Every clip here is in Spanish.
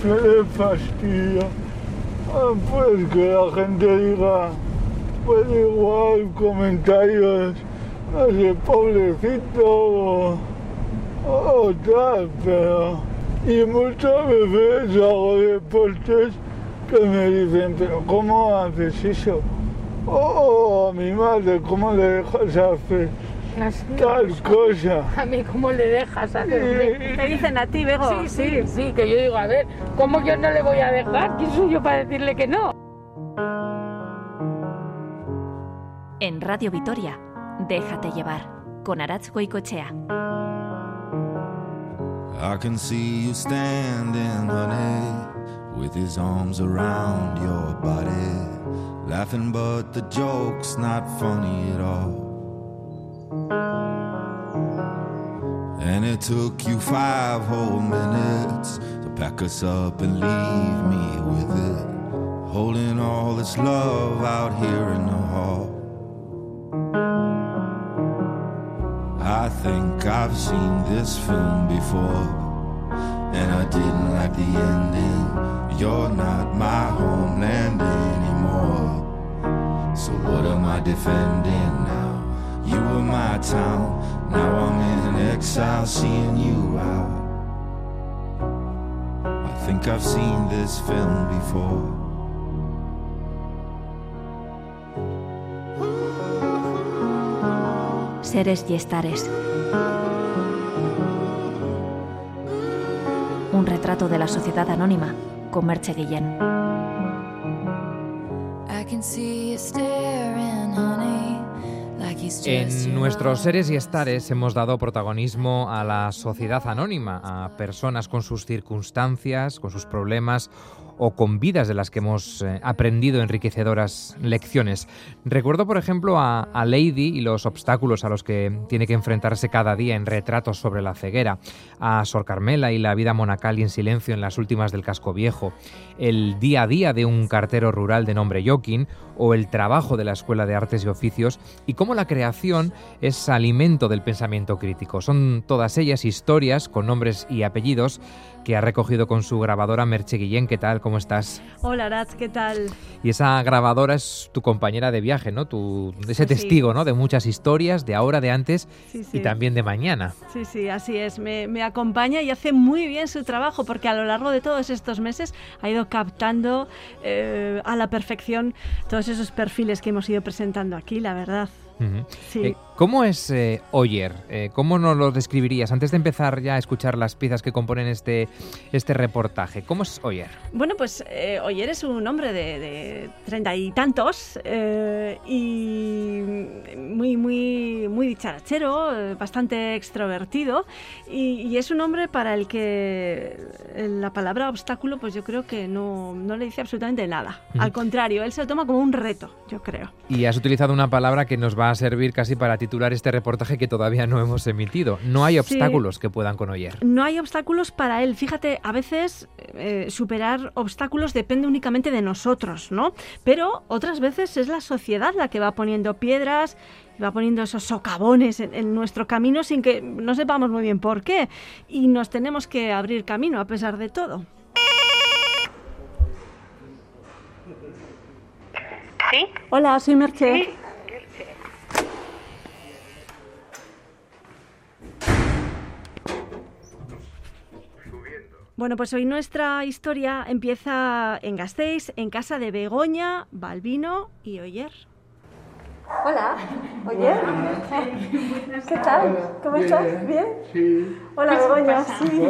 Suele fastidio. Ah, Pues que la gente diga, pues igual comentarios, no sé, pobrecito o, o tal, pero... Y muchas veces hago deportes que me dicen, pero ¿cómo haces eso? O o a mi madre, ¿cómo le dejas hacer tal cosa? A mí, ¿cómo le dejas hacer? Te dicen a ti, Bego. Sí, sí, sí, que yo digo, a ver, ¿cómo yo no le voy a dejar? ¿Quién soy yo para decirle que no? En Radio Vitoria, Déjate llevar, con Aratz Goicochea. I can see you standing, honey, with his arms around your body, laughing, but the joke's not funny at all. And it took you five whole minutes to pack us up and leave me with it, holding all this love out here in the hall. I think I've seen this film before, and I didn't like the ending. You're not my homeland anymore. So what am I defending? You were my town, now I'm in exile, seeing you out. I think I've seen this film before. Seres y estares. Un retrato de la sociedad anónima con Merche Guillén. I can see you En nuestros seres y estares hemos dado protagonismo a la sociedad anónima, a personas con sus circunstancias, con sus problemas o con vidas de las que hemos eh, aprendido enriquecedoras lecciones. Recuerdo, por ejemplo, a, Lady y los obstáculos a los que tiene que enfrentarse cada día en retratos sobre la ceguera, a Sor Carmela y la vida monacal y en silencio en las últimas del casco viejo, el día a día de un cartero rural de nombre Joaquín o el trabajo de la Escuela de Artes y Oficios y cómo la creación es alimento del pensamiento crítico. Son todas ellas historias con nombres y apellidos que ha recogido con su grabadora Merche Guillén. ¿Qué tal? ¿Cómo estás? Hola, Aratz, ¿qué tal? Y esa grabadora es tu compañera de viaje, ¿no? Tu, ese testigo, ¿no? De muchas historias, de ahora, de antes Sí, sí. y también de mañana. Sí, sí, así es. Me, me acompaña y hace muy bien su trabajo porque a lo largo de todos estos meses ha ido captando eh, a la perfección todos esos perfiles que hemos ido presentando aquí, la verdad. Sí. Eh, ¿Cómo es eh, Oyer? Eh, ¿Cómo nos lo describirías antes de empezar ya a escuchar las piezas que componen este, este reportaje? ¿Cómo es Oyer? Bueno, pues eh, Oyer es un hombre de, de treinta y tantos eh, y muy, muy, muy dicharachero, eh, bastante extrovertido y, y es un hombre para el que la palabra obstáculo pues yo creo que no, no le dice absolutamente nada. Al contrario, él se lo toma como un reto, yo creo. Y has utilizado una palabra que nos va a servir casi para titular este reportaje que todavía no hemos emitido. No hay Sí. obstáculos que puedan con Oyer. No hay obstáculos para él. Fíjate, a veces eh, superar obstáculos depende únicamente de nosotros, ¿no? Pero otras veces es la sociedad la que va poniendo piedras, va poniendo esos socavones en, en nuestro camino sin que no sepamos muy bien por qué. Y nos tenemos que abrir camino a pesar de todo. ¿Sí? Hola, soy Merche. Bueno, pues hoy nuestra historia empieza en Gasteiz, en casa de Begoña, Balbino y Oyer. Hola, Oyer. ¿Qué tal? ¿Cómo estás? ¿Bien? Sí. Hola, Begoña. Sí.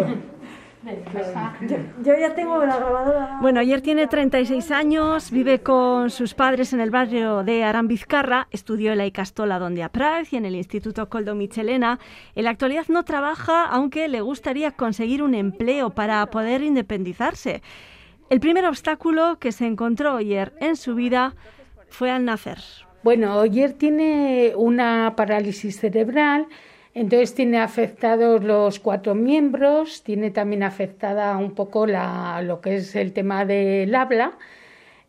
Yo, yo ya tengo la grabadora. Bueno, ayer tiene 36 años, vive con sus padres en el barrio de Arambizcarra, estudió en la Icastola donde Apraiz y en el Instituto Coldo Michelena. En la actualidad no trabaja, aunque le gustaría conseguir un empleo para poder independizarse. El primer obstáculo que se encontró ayer en su vida fue al nacer. Bueno, Oyer tiene una parálisis cerebral, entonces tiene afectados los cuatro miembros, tiene también afectada un poco la, lo que es el tema del habla.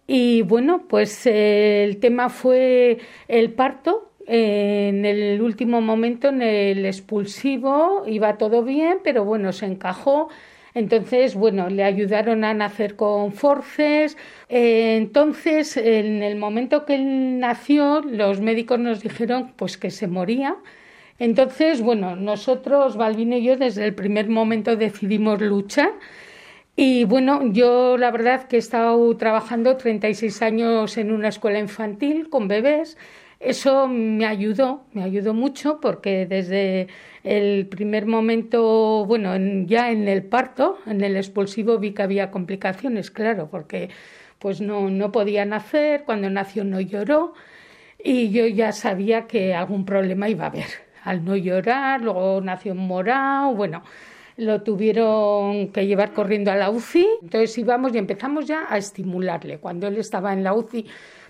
Y bueno, pues eh, el tema fue el parto. en el último momento, en el expulsivo, iba todo bien, pero bueno, se encajó. Entonces, bueno, le ayudaron a nacer con forces. Eh, entonces, en el momento que él nació, los médicos nos dijeron pues que se moría. Entonces, bueno, nosotros, Balvino y yo, desde el primer momento decidimos luchar. Y bueno, yo la verdad que he estado trabajando 36 años en una escuela infantil con bebés. Eso me ayudó, me ayudó mucho porque desde el primer momento, bueno, ya en el parto, en el expulsivo vi que había complicaciones, claro, porque pues no, no podía nacer, cuando nació no lloró y yo ya sabía que algún problema iba a haber. Al no llorar, luego nació morado, bueno, lo tuvieron que llevar corriendo a la UCI. Entonces íbamos y empezamos ya a estimularle. Cuando él estaba en la UCI,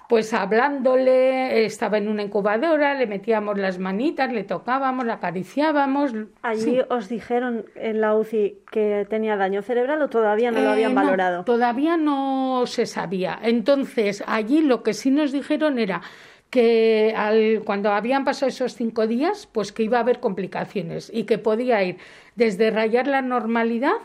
pues hablándole, estaba en una incubadora, le metíamos las manitas, le tocábamos, le acariciábamos. ¿Allí os dijeron en la UCI que tenía daño cerebral o todavía no lo habían eh, valorado? Todavía no se sabía. Entonces, allí lo que sí nos dijeron era que al, cuando habían pasado esos cinco días, pues que iba a haber complicaciones y que podía ir desde rayar la normalidad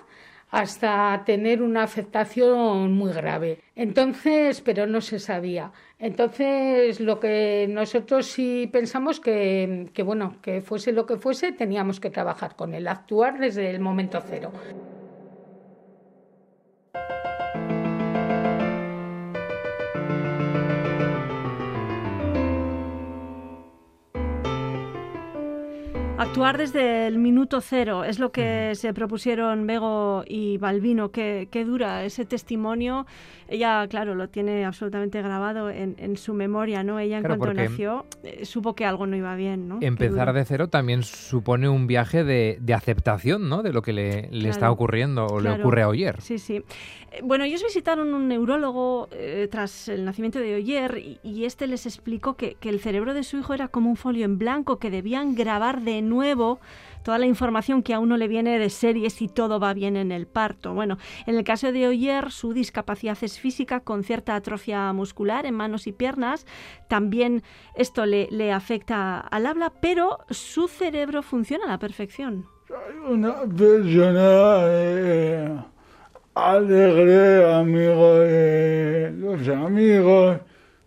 hasta tener una afectación muy grave. Entonces, pero no se sabía. Entonces, lo que nosotros sí pensamos que, que bueno, que fuese lo que fuese, teníamos que trabajar con él, actuar desde el momento cero. Actuar desde el minuto cero es lo que se propusieron Bego y Balbino. Qué, dura ese testimonio. Ella, claro, lo tiene absolutamente grabado en, su memoria, ¿no? Ella en cuanto nació eh, supo que algo no iba bien, ¿no? Empezar de cero también supone un viaje de, aceptación, ¿no? De lo que le, está ocurriendo o le ocurre a Oyer. Sí, sí. Eh, bueno, ellos visitaron un neurólogo eh, tras el nacimiento de Oyer y, este les explicó que, que el cerebro de su hijo era como un folio en blanco que debían grabar de nuevo toda la información que a uno le viene de series y todo va bien en el parto. Bueno, en el caso de Oyer, su discapacidad es física con cierta atrofia muscular en manos y piernas. También esto le, le afecta al habla, pero su cerebro funciona a la perfección. Una persona eh, alegre, amigo de los amigos.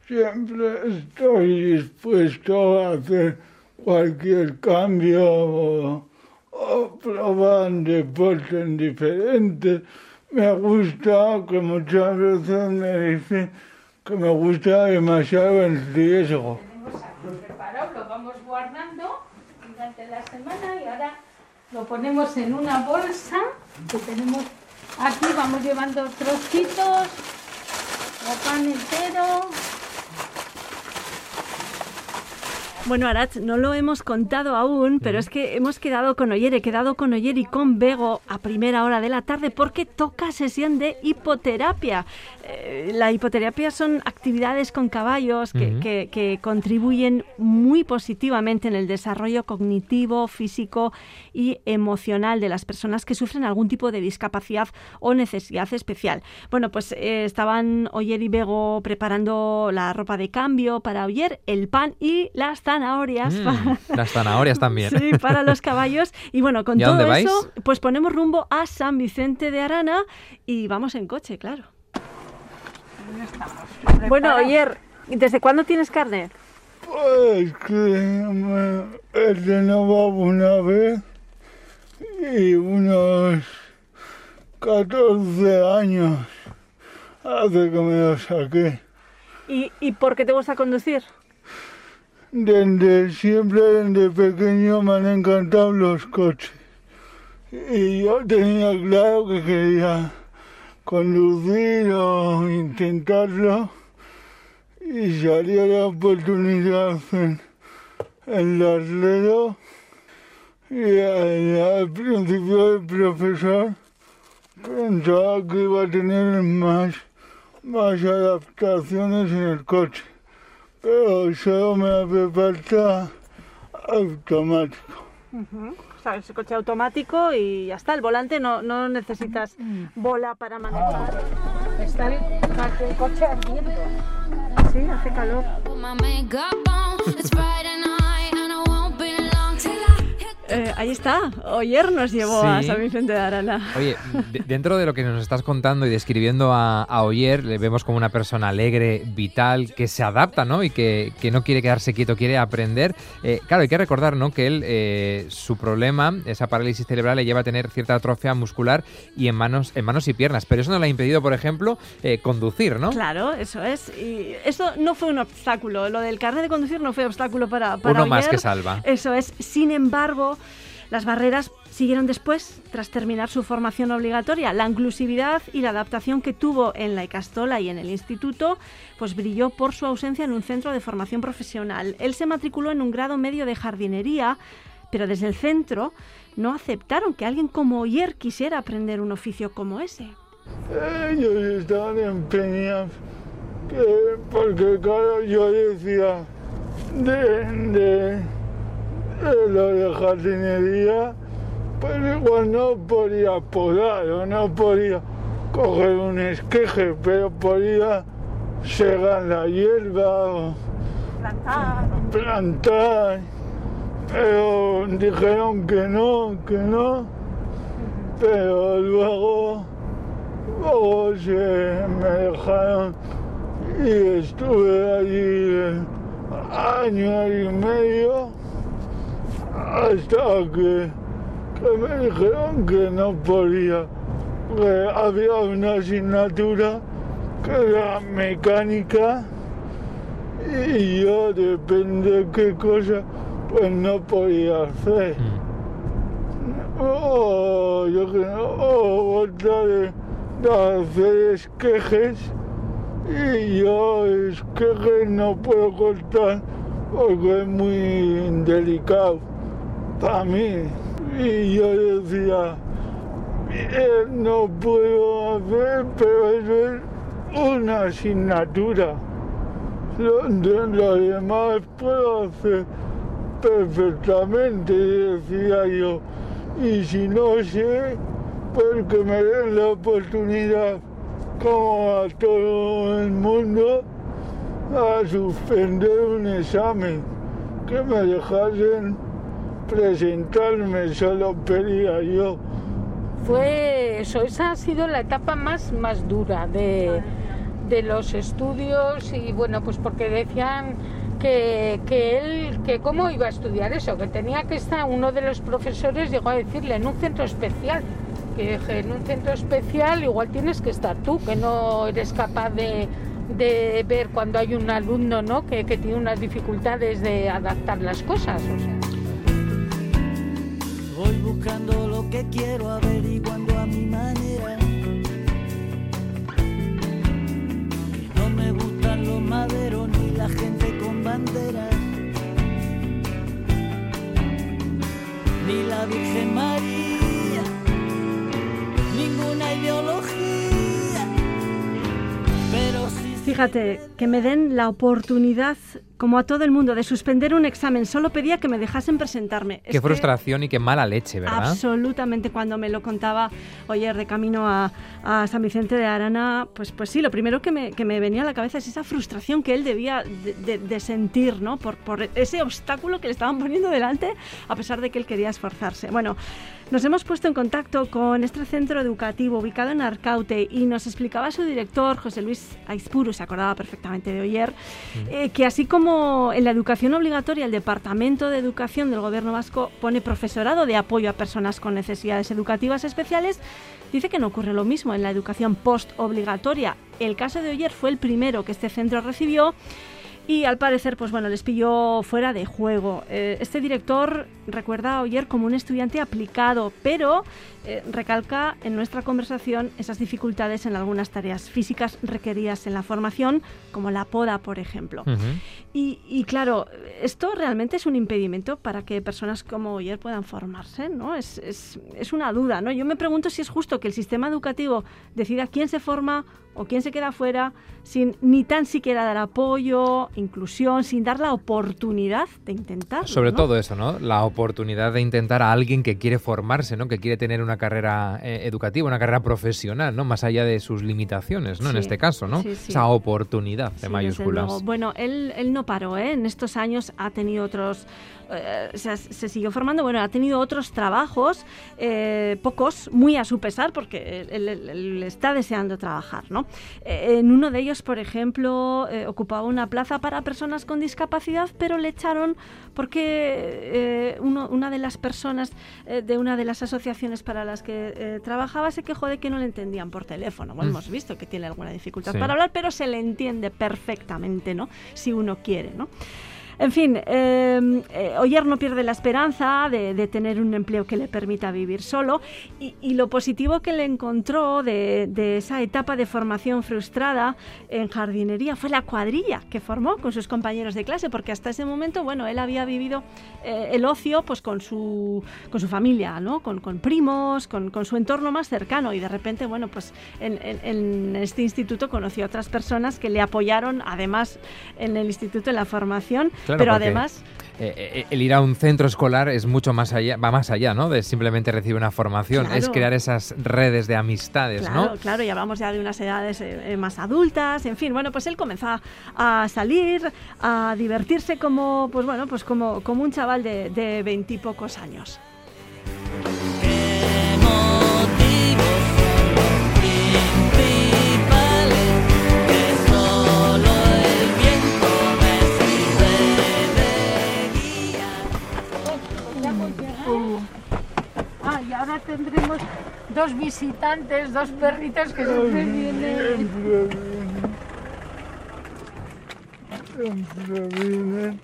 Siempre estoy dispuesto a hacer cualquier cambio o, o probar deportes diferentes. Me gusta que muchas veces me dicen que me gusta demasiado el riesgo. Tenemos aquí preparado, lo vamos guardando durante la semana y ahora lo ponemos en una bolsa que tenemos aquí, vamos llevando trocitos, o pan entero, Bueno, Arat, no lo hemos contado aún, pero es que hemos quedado con Oyer, he quedado con Oyer y con Bego a primera hora de la tarde porque toca sesión de hipoterapia. Eh, la hipoterapia son actividades con caballos que, contribuyen muy positivamente en el desarrollo cognitivo, físico y emocional de las personas que sufren algún tipo de discapacidad o necesidad especial. Bueno, pues eh, estaban Oyer y Bego preparando la ropa de cambio para Oyer, el pan y las zanahorias. Mm, las zanahorias también. sí, para los caballos. Y bueno, con todo eso, pues ponemos rumbo a San Vicente de Arana y vamos en coche, claro. Bueno, ayer, ¿desde cuándo tienes carne? Pues que me he renovado una vez y unos 14 años hace que me lo saqué. ¿Y, ¿Y por qué te gusta conducir? Desde siempre, desde pequeño me han encantado los coches. Y yo tenía claro que quería conducir o intentarlo. Y salió la oportunidad en, el Larledo. Y al, principio el profesor pensaba que iba a tener más, más adaptaciones en el coche pero solo me hace falta automático. O sea, es coche automático y ya está. El volante no, no necesitas bola para manejar. Está el, coche ardiendo. Sí, hace calor. Eh, ahí está, Oyer nos llevó a San Vicente de Arana. Oye, dentro de lo que nos estás contando y describiendo a, Oyer, le vemos como una persona alegre, vital, que se adapta, ¿no? Y que, no quiere quedarse quieto, quiere aprender. Eh, claro, hay que recordar, ¿no? Que él, eh, su problema, esa parálisis cerebral, le lleva a tener cierta atrofia muscular y en manos, en manos y piernas. Pero eso no le ha impedido, por ejemplo, conducir, ¿no? Claro, eso es. Y eso no fue un obstáculo. Lo del carnet de conducir no fue obstáculo para, para Uno más que salva. Eso es. Sin embargo, las barreras siguieron después, tras terminar su formación obligatoria. La inclusividad y la adaptación que tuvo en la Icastola y en el instituto, pues brilló por su ausencia en un centro de formación profesional. Él se matriculó en un grado medio de jardinería, pero desde el centro no aceptaron que alguien como Oyer quisiera aprender un oficio como ese. Ellos estaban empeñados, porque claro, yo decía, de lo de jardinería, pero igual no podía podar o no podía coger un esqueje, pero podía segar la hierba o plantar. plantar. Pero dijeron que no, que no. Pero luego, luego se me dejaron y estuve allí año y medio hasta que, me dijeron que no podía, que había una asignatura que era mecánica y yo depende de qué cosa pues no podía hacer. Mm. Oh, yo que no, oh, de, de hacer esquejes y yo esquejes no puedo cortar porque es muy delicado para mí. Y yo decía, no puedo hacer, pero es una asignatura. Lo, lo demás puedo hacer perfectamente, decía yo. Y si no sé, pues que me den la oportunidad, como a todo el mundo, a suspender un examen, que me dejasen presentarme, solo pedía yo. Fue eso, esa ha sido la etapa más, más dura de, los estudios y bueno, pues porque decían que, que, él, que cómo iba a estudiar eso, que tenía que estar, uno de los profesores llegó a decirle en un centro especial, que en un centro especial igual tienes que estar tú, que no eres capaz de, de ver cuando hay un alumno ¿no? que, que, tiene unas dificultades de adaptar las cosas. O sea buscando lo que quiero, averiguando a mi manera. No me gustan los maderos ni la gente con banderas. Ni la Virgen María, ninguna ideología. Pero sí. Fíjate, que me den la oportunidad como a todo el mundo, de suspender un examen. Solo pedía que me dejasen presentarme. Qué frustración y qué mala leche, ¿verdad? Absolutamente. Cuando me lo contaba ayer de camino a, San Vicente de Arana, pues, pues sí, lo primero que me, que me, venía a la cabeza es esa frustración que él debía de, sentir, ¿no? Por, por, ese obstáculo que le estaban poniendo delante, a pesar de que él quería esforzarse. Bueno, nos hemos puesto en contacto con este centro educativo ubicado en Arcaute y nos explicaba su director, José Luis Aispuru, se acordaba perfectamente de ayer, eh, que así como en la educación obligatoria el Departamento de Educación del Gobierno Vasco pone profesorado de apoyo a personas con necesidades educativas especiales, dice que no ocurre lo mismo en la educación post-obligatoria. El caso de Oyer fue el primero que este centro recibió y al parecer, pues bueno, les pilló fuera de juego. Eh, este director recuerda a Oyer como un estudiante aplicado, pero eh, recalca en nuestra conversación esas dificultades en algunas tareas físicas requeridas en la formación, como la poda, por ejemplo. y, claro, esto realmente es un impedimento para que personas como Oyer puedan formarse, ¿no? Es, es, es una duda, ¿no? Yo me pregunto si es justo que el sistema educativo decida quién se forma o quién se queda fuera sin ni tan siquiera dar apoyo, inclusión, sin dar la oportunidad de intentar. Sobre todo eso, ¿no? La oportunidad de intentar a alguien que quiere formarse, ¿no? Que quiere tener una carrera eh, educativa, una carrera profesional, ¿no? Más allá de sus limitaciones, ¿no? en este caso, ¿no? Esa oportunidad de mayúsculas. Bueno, él, él no paró, ¿eh? En estos años ha tenido otros eh, se, siguió formando, bueno, ha tenido otros trabajos, eh, pocos, muy a su pesar, porque él, está deseando trabajar, ¿no? Eh, en uno de ellos, por ejemplo, ocupaba una plaza para personas con discapacidad, pero le echaron porque una de las personas de una de las asociaciones para las que trabajaba se quejó de que no le entendían por teléfono. Bueno, mm. hemos visto que tiene alguna dificultad para hablar, pero se le entiende perfectamente, ¿no? Si uno quiere, ¿no? En fin, em, eh, no pierde la esperanza de, tener un empleo que le permita vivir solo y, lo positivo que le encontró de, esa etapa de formación frustrada en jardinería fue la cuadrilla que formó con sus compañeros de clase, porque hasta ese momento, bueno, él había vivido eh, el ocio pues con su, con su familia, ¿no? Con, primos, con, su entorno más cercano y de repente, bueno, pues en, este instituto conoció a otras personas que le apoyaron, además en el instituto en la formación pero además... Eh, eh, el ir a un centro escolar es mucho más allá, va más allá, ¿no? De simplemente recibir una formación, es crear esas redes de amistades, claro, ¿no? Claro, y hablamos ya de unas edades eh, más adultas, en fin, bueno, pues él comenzó a salir, a divertirse como, pues bueno, pues como, como un chaval de veintipocos años. Tendremos dos visitantes, dos perritos que siempre vienen. Siempre vienen.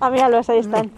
Ah, míralos, ahí están.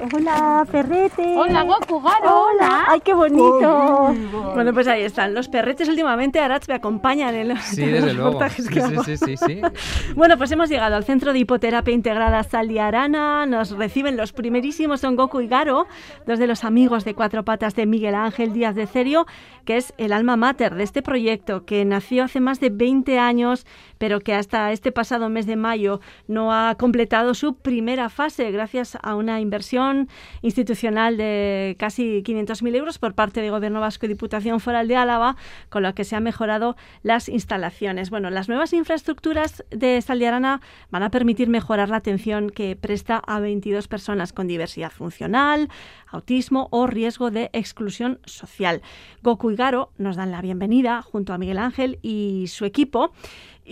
Hola, perrete. Hola, Goku Garo. Hola. Ay, qué bonito. Bueno, pues ahí están. Los perretes últimamente, Arach, me acompañan en los, sí, desde luego. sí, sí, sí, sí, Bueno, pues hemos llegado al Centro de Hipoterapia Integrada Saliarana. Nos reciben los primerísimos Son Goku y Garo, dos de los amigos de cuatro patas de Miguel Ángel Díaz de Cerio, que es el alma mater de este proyecto que nació hace más de 20 años, pero que hasta este pasado mes de mayo no ha completado su primera fase gracias a una inversión institucional de casi 500.000 euros por parte de Gobierno Vasco y Diputación Foral de Álava, con lo que se han mejorado las instalaciones. Bueno, las nuevas infraestructuras de Saldiarana van a permitir mejorar la atención que presta a 22 personas con diversidad funcional, autismo o riesgo de exclusión social. Goku y Garo nos dan la bienvenida junto a Miguel Ángel y su equipo.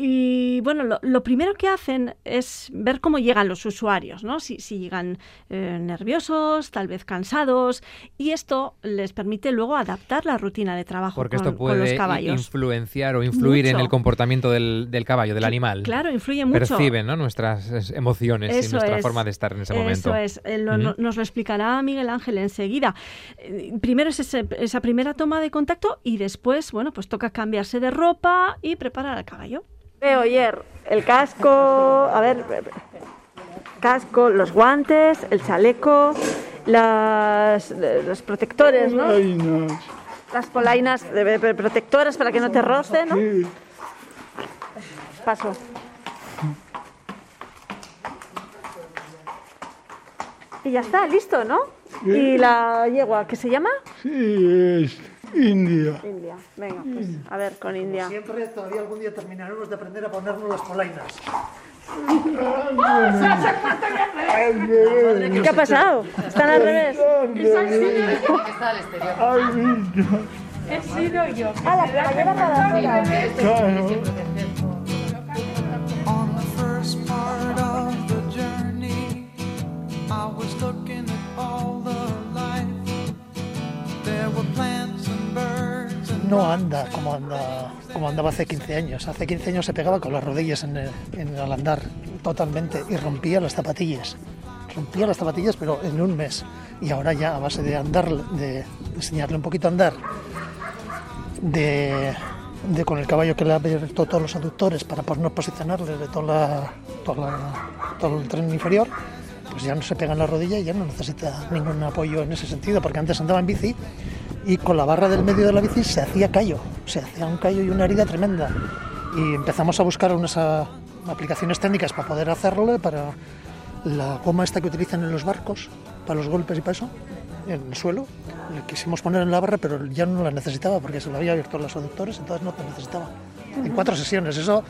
Y bueno, lo, primero que hacen es ver cómo llegan los usuarios, ¿no? Si, llegan eh, nerviosos, tal vez cansados, y esto les permite luego adaptar la rutina de trabajo Porque esto puede influenciar o influir en el comportamiento del, caballo, del animal. Claro, influye mucho. Perciben ¿no? nuestras emociones y nuestra forma de estar en ese momento. Eso es, eh, nos lo explicará Miguel Ángel enseguida. Eh, primero es esa primera toma de contacto y después, bueno, pues toca cambiarse de ropa y preparar al caballo. Veo ayer el casco, a ver, casco, los guantes, el chaleco, las, los protectores, ¿no? Las polainas protectoras para que no te roce, ¿no? Paso. Y ya está, listo, ¿no? ¿Y la yegua, qué se llama? Sí, es India. India. Venga, pues a ver con India. siempre, todavía algún día terminaremos de aprender a ponernos las polainas. ¿Qué ha pasado? ¿Están al revés? Está al exterior. He sido yo. Ah, la caballera para Claro. On the first part of the journey, I was looking no anda como, anda como andaba hace 15 años. Hace 15 años se pegaba con las rodillas en el, andar totalmente y rompía las zapatillas. Rompía las zapatillas, pero en un mes. Y ahora ya a base de andar, de enseñarle un poquito a andar, de, con el caballo que le ha abierto todos los aductores para podernos posicionarle de toda todo el tren inferior, pues ya no se pega en la rodilla y ya no necesita ningún apoyo en ese sentido, porque antes andaba en bici y con la barra del medio de la bici se hacía callo, se hacía un callo y una herida tremenda. y empezamos a buscar unas ah, aplicaciones técnicas para poder hacerlo, para la goma esta que utilizan en los barcos, para los golpes y para eso, en el suelo. Le quisimos poner en la barra, pero ya no la necesitaba porque se lo había abierto los aductores, entonces no la necesitaba. En cuatro sesiones, eso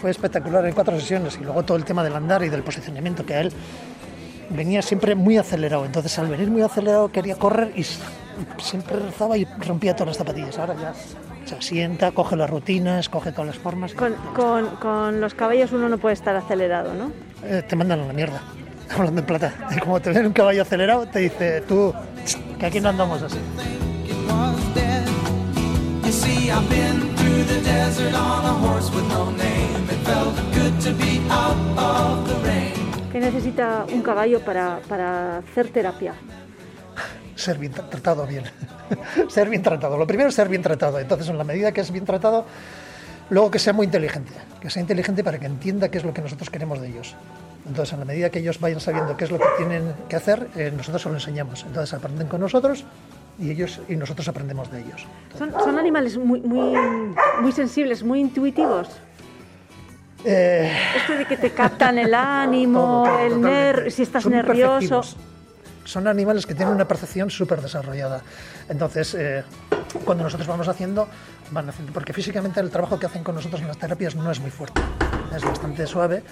fue espectacular en cuatro sesiones. Y luego todo el tema del andar y del posicionamiento, que a él venía siempre muy acelerado. Entonces al venir muy acelerado quería correr y siempre rezaba y rompía todas las zapatillas. Ahora ya se asienta, coge las rutinas, coge todas las formas. Con, con, con los caballos uno no puede estar acelerado, ¿no? Eh, te mandan a la mierda, hablando en plata. Y como te ven un caballo acelerado, te dice, tú, que aquí no andamos así. ¿Qué necesita un caballo para, para hacer terapia? Ser bien tratado bien. ser bien tratado. Lo primero es ser bien tratado. Entonces, en la medida que es bien tratado, luego que sea muy inteligente. Que sea inteligente para que entienda qué es lo que nosotros queremos de ellos. Entonces, en la medida que ellos vayan sabiendo qué es lo que tienen que hacer, eh, nosotros se lo enseñamos. Entonces, aprenden con nosotros y ellos y nosotros aprendemos de ellos. Son, son animales muy, muy, muy sensibles, muy intuitivos. Eh, Esto de que te captan el ánimo, Todo, todo, el totalmente. ner si estás Son nervioso. perceptivos. Son animales que tienen una percepción súper desarrollada. Entonces, eh, cuando nosotros vamos haciendo, van haciendo, porque físicamente el trabajo que hacen con nosotros en las terapias no es muy fuerte, es bastante suave.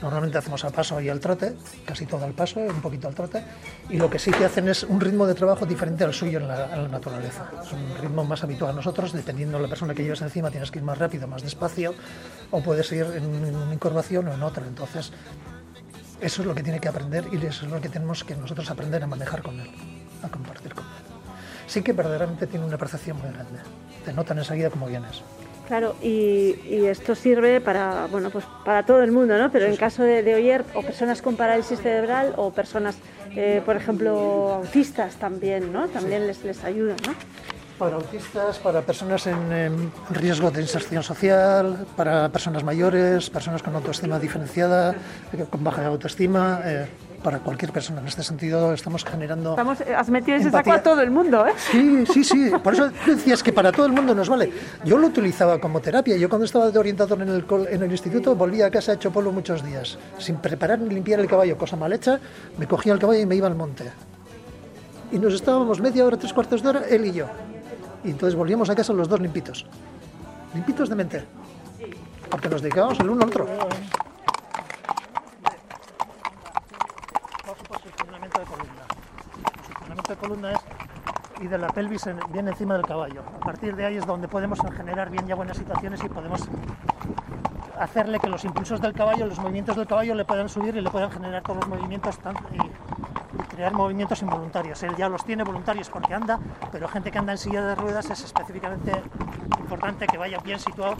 Normalmente hacemos al paso y al trote, casi todo al paso, un poquito al trote, y lo que sí que hacen es un ritmo de trabajo diferente al suyo en la, naturaleza. Es un ritmo más habitual a nosotros, dependiendo de la persona que lleves encima, tienes que ir más rápido, más despacio, o puedes ir en, una incurvación o en otra. Entonces, eso es lo que tiene que aprender y eso es lo que tenemos que nosotros aprender a manejar con él, a compartir con él. Sí que verdaderamente tiene una percepción muy grande. Te notan enseguida cómo vienes. Claro, y, y esto sirve para, bueno, pues para todo el mundo, ¿no? Pero en caso de, de Oyer, o personas con parálisis cerebral o personas, eh, por ejemplo, autistas también, ¿no? También les, les ayuda, ¿no? Para autistas, para personas en, en riesgo de inserción social, para personas mayores, personas con autoestima diferenciada, eh, con baja autoestima, eh, para cualquier persona. En este sentido estamos generando... Estamos, eh, has metido ese Empatía. saco a todo el mundo, ¿eh? Sí, sí, sí. Por eso tú decías que para todo el mundo nos vale. Yo lo utilizaba como terapia. Yo cuando estaba de orientador en el, en el instituto volvía a casa hecho polvo muchos días. Sin preparar ni limpiar el caballo, cosa mal hecha, me cogía el caballo y me iba al monte. Y nos estábamos media hora, tres cuartos de hora, él y yo. Y entonces volvíamos a casa los dos limpitos. Limpitos de mente. Porque nos dedicábamos el uno al otro. Columna. Es y de la pelvis en- bien encima del caballo. A partir de ahí es donde podemos generar bien ya buenas situaciones y podemos hacerle que los impulsos del caballo, los movimientos del caballo le puedan subir y le puedan generar todos los movimientos tan- crear movimientos involuntarios. Él ya los tiene voluntarios porque anda, pero gente que anda en silla de ruedas es específicamente importante que vaya bien situado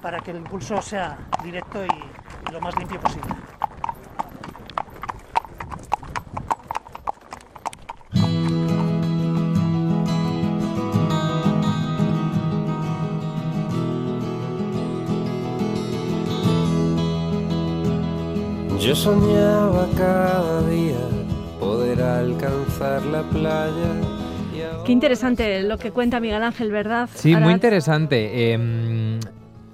para que el impulso sea directo y- lo más limpio posible. Yo soñaba cada día poder alcanzar la playa. Qué interesante lo que cuenta Miguel Ángel, ¿verdad? Sí, muy interesante. Eh,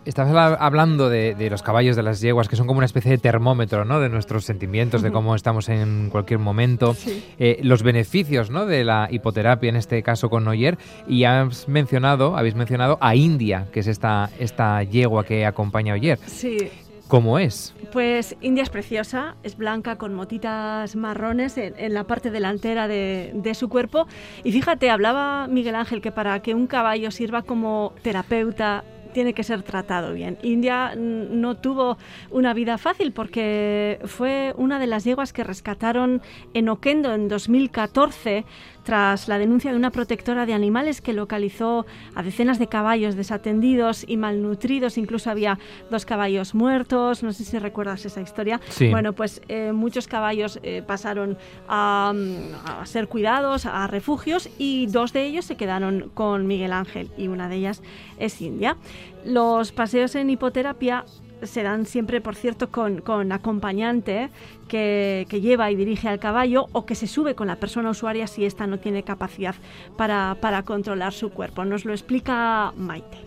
estabas habla- hablando de, de los caballos, de las yeguas, que son como una especie de termómetro, ¿no? De nuestros sentimientos, de cómo estamos en cualquier momento. Eh, los beneficios, ¿no? De la hipoterapia, en este caso con Noyer. Y has mencionado, habéis mencionado a India, que es esta, esta yegua que acompaña a Oyer. Sí, ¿Cómo es? Pues India es preciosa, es blanca con motitas marrones en, la parte delantera de, de su cuerpo. Y fíjate, hablaba Miguel Ángel que para que un caballo sirva como terapeuta tiene que ser tratado bien. India no tuvo una vida fácil porque fue una de las yeguas que rescataron en Oquendo en 2014 tras la denuncia de una protectora de animales que localizó a decenas de caballos desatendidos y malnutridos, incluso había dos caballos muertos, no sé si recuerdas esa historia. Sí. Bueno, pues eh, muchos caballos eh, pasaron a, mm, a ser cuidados, a refugios, y dos de ellos se quedaron con Miguel Ángel, y una de ellas es India. Los paseos en hipoterapia se dan siempre, por cierto, con, con acompañante que, que lleva y dirige al caballo o que se sube con la persona usuaria si ésta no tiene capacidad para, para controlar su cuerpo. Nos lo explica Maite.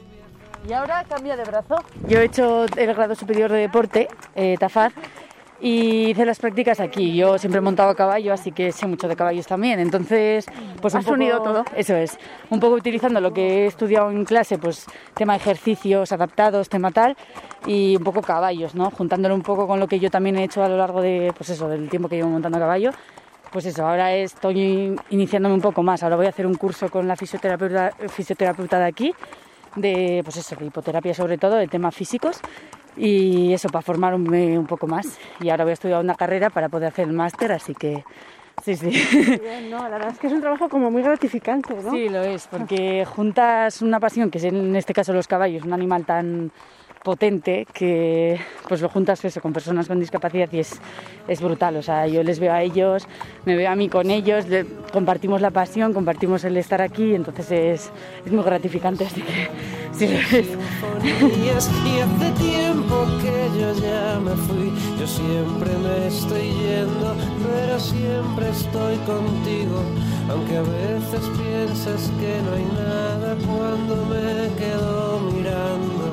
Y ahora cambia de brazo. Yo he hecho el grado superior de deporte, eh, TAFAR, y hice las prácticas aquí. Yo siempre he montado a caballo, así que sé mucho de caballos también. Entonces, pues Has unido todo. Eso es. Un poco utilizando lo que he estudiado en clase, pues tema ejercicios adaptados, tema tal, y un poco caballos, ¿no? Juntándolo un poco con lo que yo también he hecho a lo largo de, pues eso, del tiempo que llevo montando a caballo. Pues eso, ahora estoy iniciándome un poco más. Ahora voy a hacer un curso con la fisioterapeuta, fisioterapeuta de aquí, de, pues eso, de hipoterapia sobre todo, de temas físicos y eso para formarme un poco más. Y ahora voy a estudiar una carrera para poder hacer el máster, así que sí, sí. Bien, no, la verdad es que es un trabajo como muy gratificante, ¿no? Sí, lo es, porque juntas una pasión, que es en este caso los caballos, un animal tan potente que pues lo juntas eso con personas con discapacidad y es, es brutal. O sea, yo les veo a ellos, me veo a mí con ellos, le- compartimos la pasión, compartimos el estar aquí, entonces es, es muy gratificante, así que sí lo es. y hace tiempo que yo ya me fui. Yo siempre me estoy yendo, pero siempre estoy contigo. Aunque a veces piensas que no hay nada cuando me quedo mirando,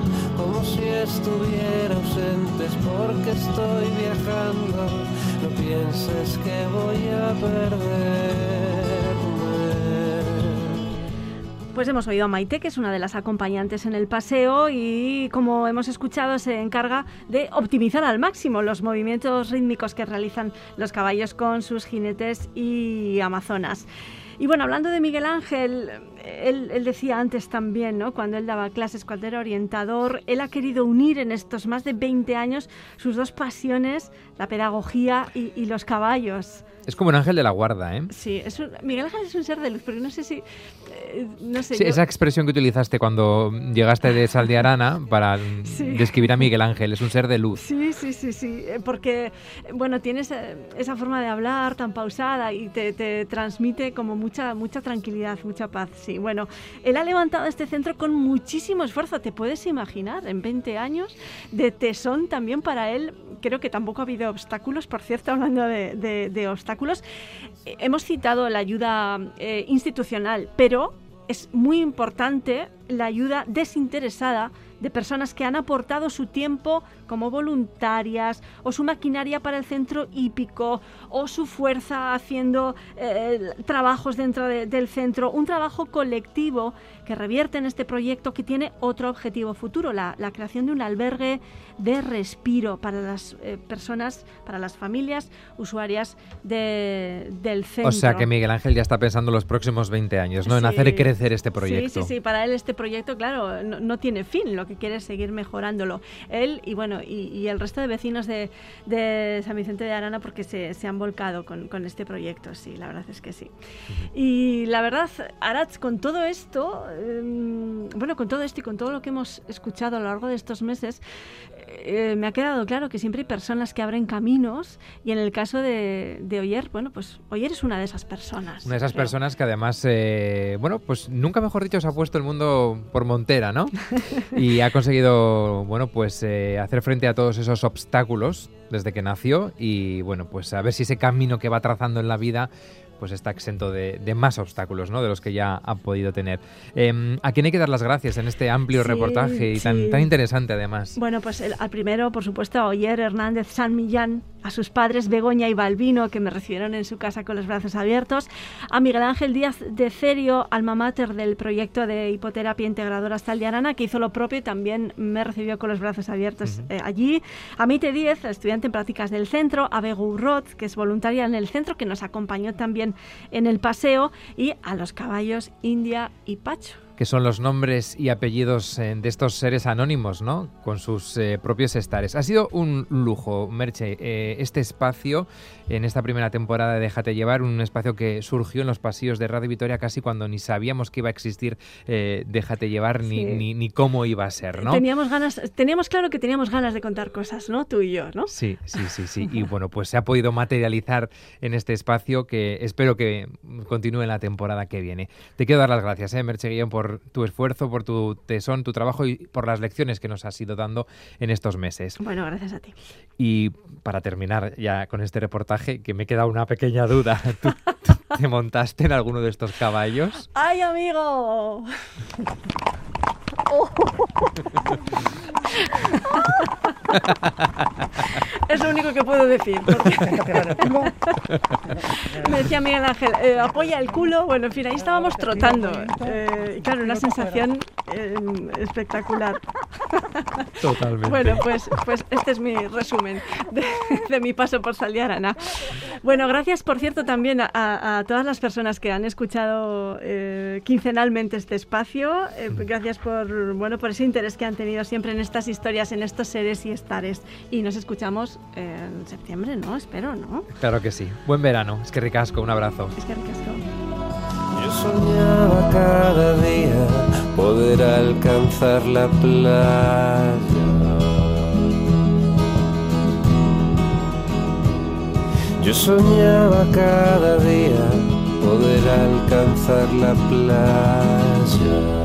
si estuviera ausente, es porque estoy viajando. No pienses que voy a perderme. Pues hemos oído a Maite, que es una de las acompañantes en el paseo y como hemos escuchado se encarga de optimizar al máximo los movimientos rítmicos que realizan los caballos con sus jinetes y amazonas. Y bueno, hablando de Miguel Ángel, él, decía antes también, ¿no? cuando él daba clases, cuando era orientador, él ha querido unir en estos más de 20 años sus dos pasiones, la pedagogía y los caballos. Es como un ángel de la guarda, ¿eh? Sí, es un- Miguel Ángel es un ser de luz, porque no sé si... eh, no sé, Sí, yo- esa expresión que utilizaste cuando llegaste de Saldiarana para Sí. describir a Miguel Ángel, es un ser de luz. Sí, sí, sí, sí, eh, porque, bueno, tienes eh, esa forma de hablar tan pausada y te, te transmite como mucha, mucha tranquilidad, mucha paz, sí. Bueno, él ha levantado este centro con muchísimo esfuerzo, te puedes imaginar, en 20 años de tesón también para él, creo que tampoco ha habido obstáculos, por cierto, hablando de, de- de obstáculos, eh, hemos citado la ayuda eh, institucional, pero es muy importante la ayuda desinteresada de personas que han aportado su tiempo como voluntarias o su maquinaria para el centro hípico o su fuerza haciendo eh, trabajos dentro de- del centro, un trabajo colectivo que revierte en este proyecto que tiene otro objetivo futuro, la, la creación de un albergue de respiro para las eh, personas, para las familias usuarias de- del centro. O sea que Miguel Ángel ya está pensando en los próximos 20 años, ¿no? En hacer crecer este proyecto. Sí, sí, sí. Para él este proyecto, claro, no, no tiene fin. Lo que quiere es seguir mejorándolo. Él y bueno, y, y el resto de vecinos de, de San Vicente de Arana porque se, se han volcado con, con este proyecto. Sí, la verdad es que sí. Y la verdad, Arats, con todo esto, em, bueno, con todo esto y con todo lo que hemos escuchado a lo largo de estos meses, eh, me ha quedado claro que siempre hay personas que abren caminos y en el caso de, de Oyer, bueno, pues Oyer es una de esas personas. Una de esas creo. personas que además, eh, bueno, pues nunca mejor dicho, se ha puesto el mundo por montera, ¿no? Y ha conseguido, bueno, pues eh, hacer frente a todos esos obstáculos desde que nació y, bueno, pues a ver si ese camino que va trazando en la vida pues está exento de, de más obstáculos, ¿no? De los que ya ha podido tener. Eh, ¿A quién hay que dar las gracias en este amplio Sí, reportaje y tan, interesante además? Bueno, pues el- al primero, por supuesto, a Oyer Hernández San Millán, a sus padres Begoña y Balbino, que me recibieron en su casa con los brazos abiertos, a Miguel Ángel Díaz de Cerio, alma mater del proyecto de hipoterapia integradora Staldiarana, que hizo lo propio y también me recibió con los brazos abiertos eh, allí, a Mite Díez, estudiante en prácticas del centro, a Begu Urroz, que es voluntaria en el centro, que nos acompañó también en el paseo, y a los caballos India y Pacho. Que son los nombres y apellidos eh, de estos seres anónimos, ¿no? Con sus eh, propios estares. Ha sido un lujo, Merche, eh, este espacio en esta primera temporada de Déjate llevar, un espacio que surgió en los pasillos de Radio Vitoria casi cuando ni sabíamos que iba a existir eh, Déjate llevar ni, Sí. ni, ni cómo iba a ser, ¿no? Teníamos ganas, teníamos claro que teníamos ganas de contar cosas, ¿no? Tú y yo, ¿no? Sí, sí, sí, sí. Y bueno, pues se ha podido materializar en este espacio que espero que continúe en la temporada que viene. Te quiero dar las gracias, ¿eh, Merche Guillén, por tu esfuerzo, por tu tesón, tu trabajo y por las lecciones que nos has ido dando en estos meses. Bueno, gracias a ti. Y para terminar ya con este reportaje, que me queda una pequeña duda. ¿Tú, tú te montaste en alguno de estos caballos? ¡Ay, amigo! es lo único que puedo decir. Me decía Miguel Ángel, eh, apoya el culo. Bueno, en fin, ahí estábamos trotando. Eh, claro, una sensación eh, espectacular. Totalmente. Bueno, pues, pues este es mi resumen de, mi paso por Saliarana. Bueno, gracias, por cierto, también a, todas las personas que han escuchado quincenalmente este espacio. gracias por, bueno, por ese interés que han tenido siempre en estas historias, en estos seres y estares. Y nos escuchamos en septiembre, ¿no? Espero, ¿no? Claro que sí. Buen verano. Es que ricasco. Un abrazo. Es que ricasco. Yo soñaba cada día poder alcanzar la playa. Yo soñaba cada día poder alcanzar la playa.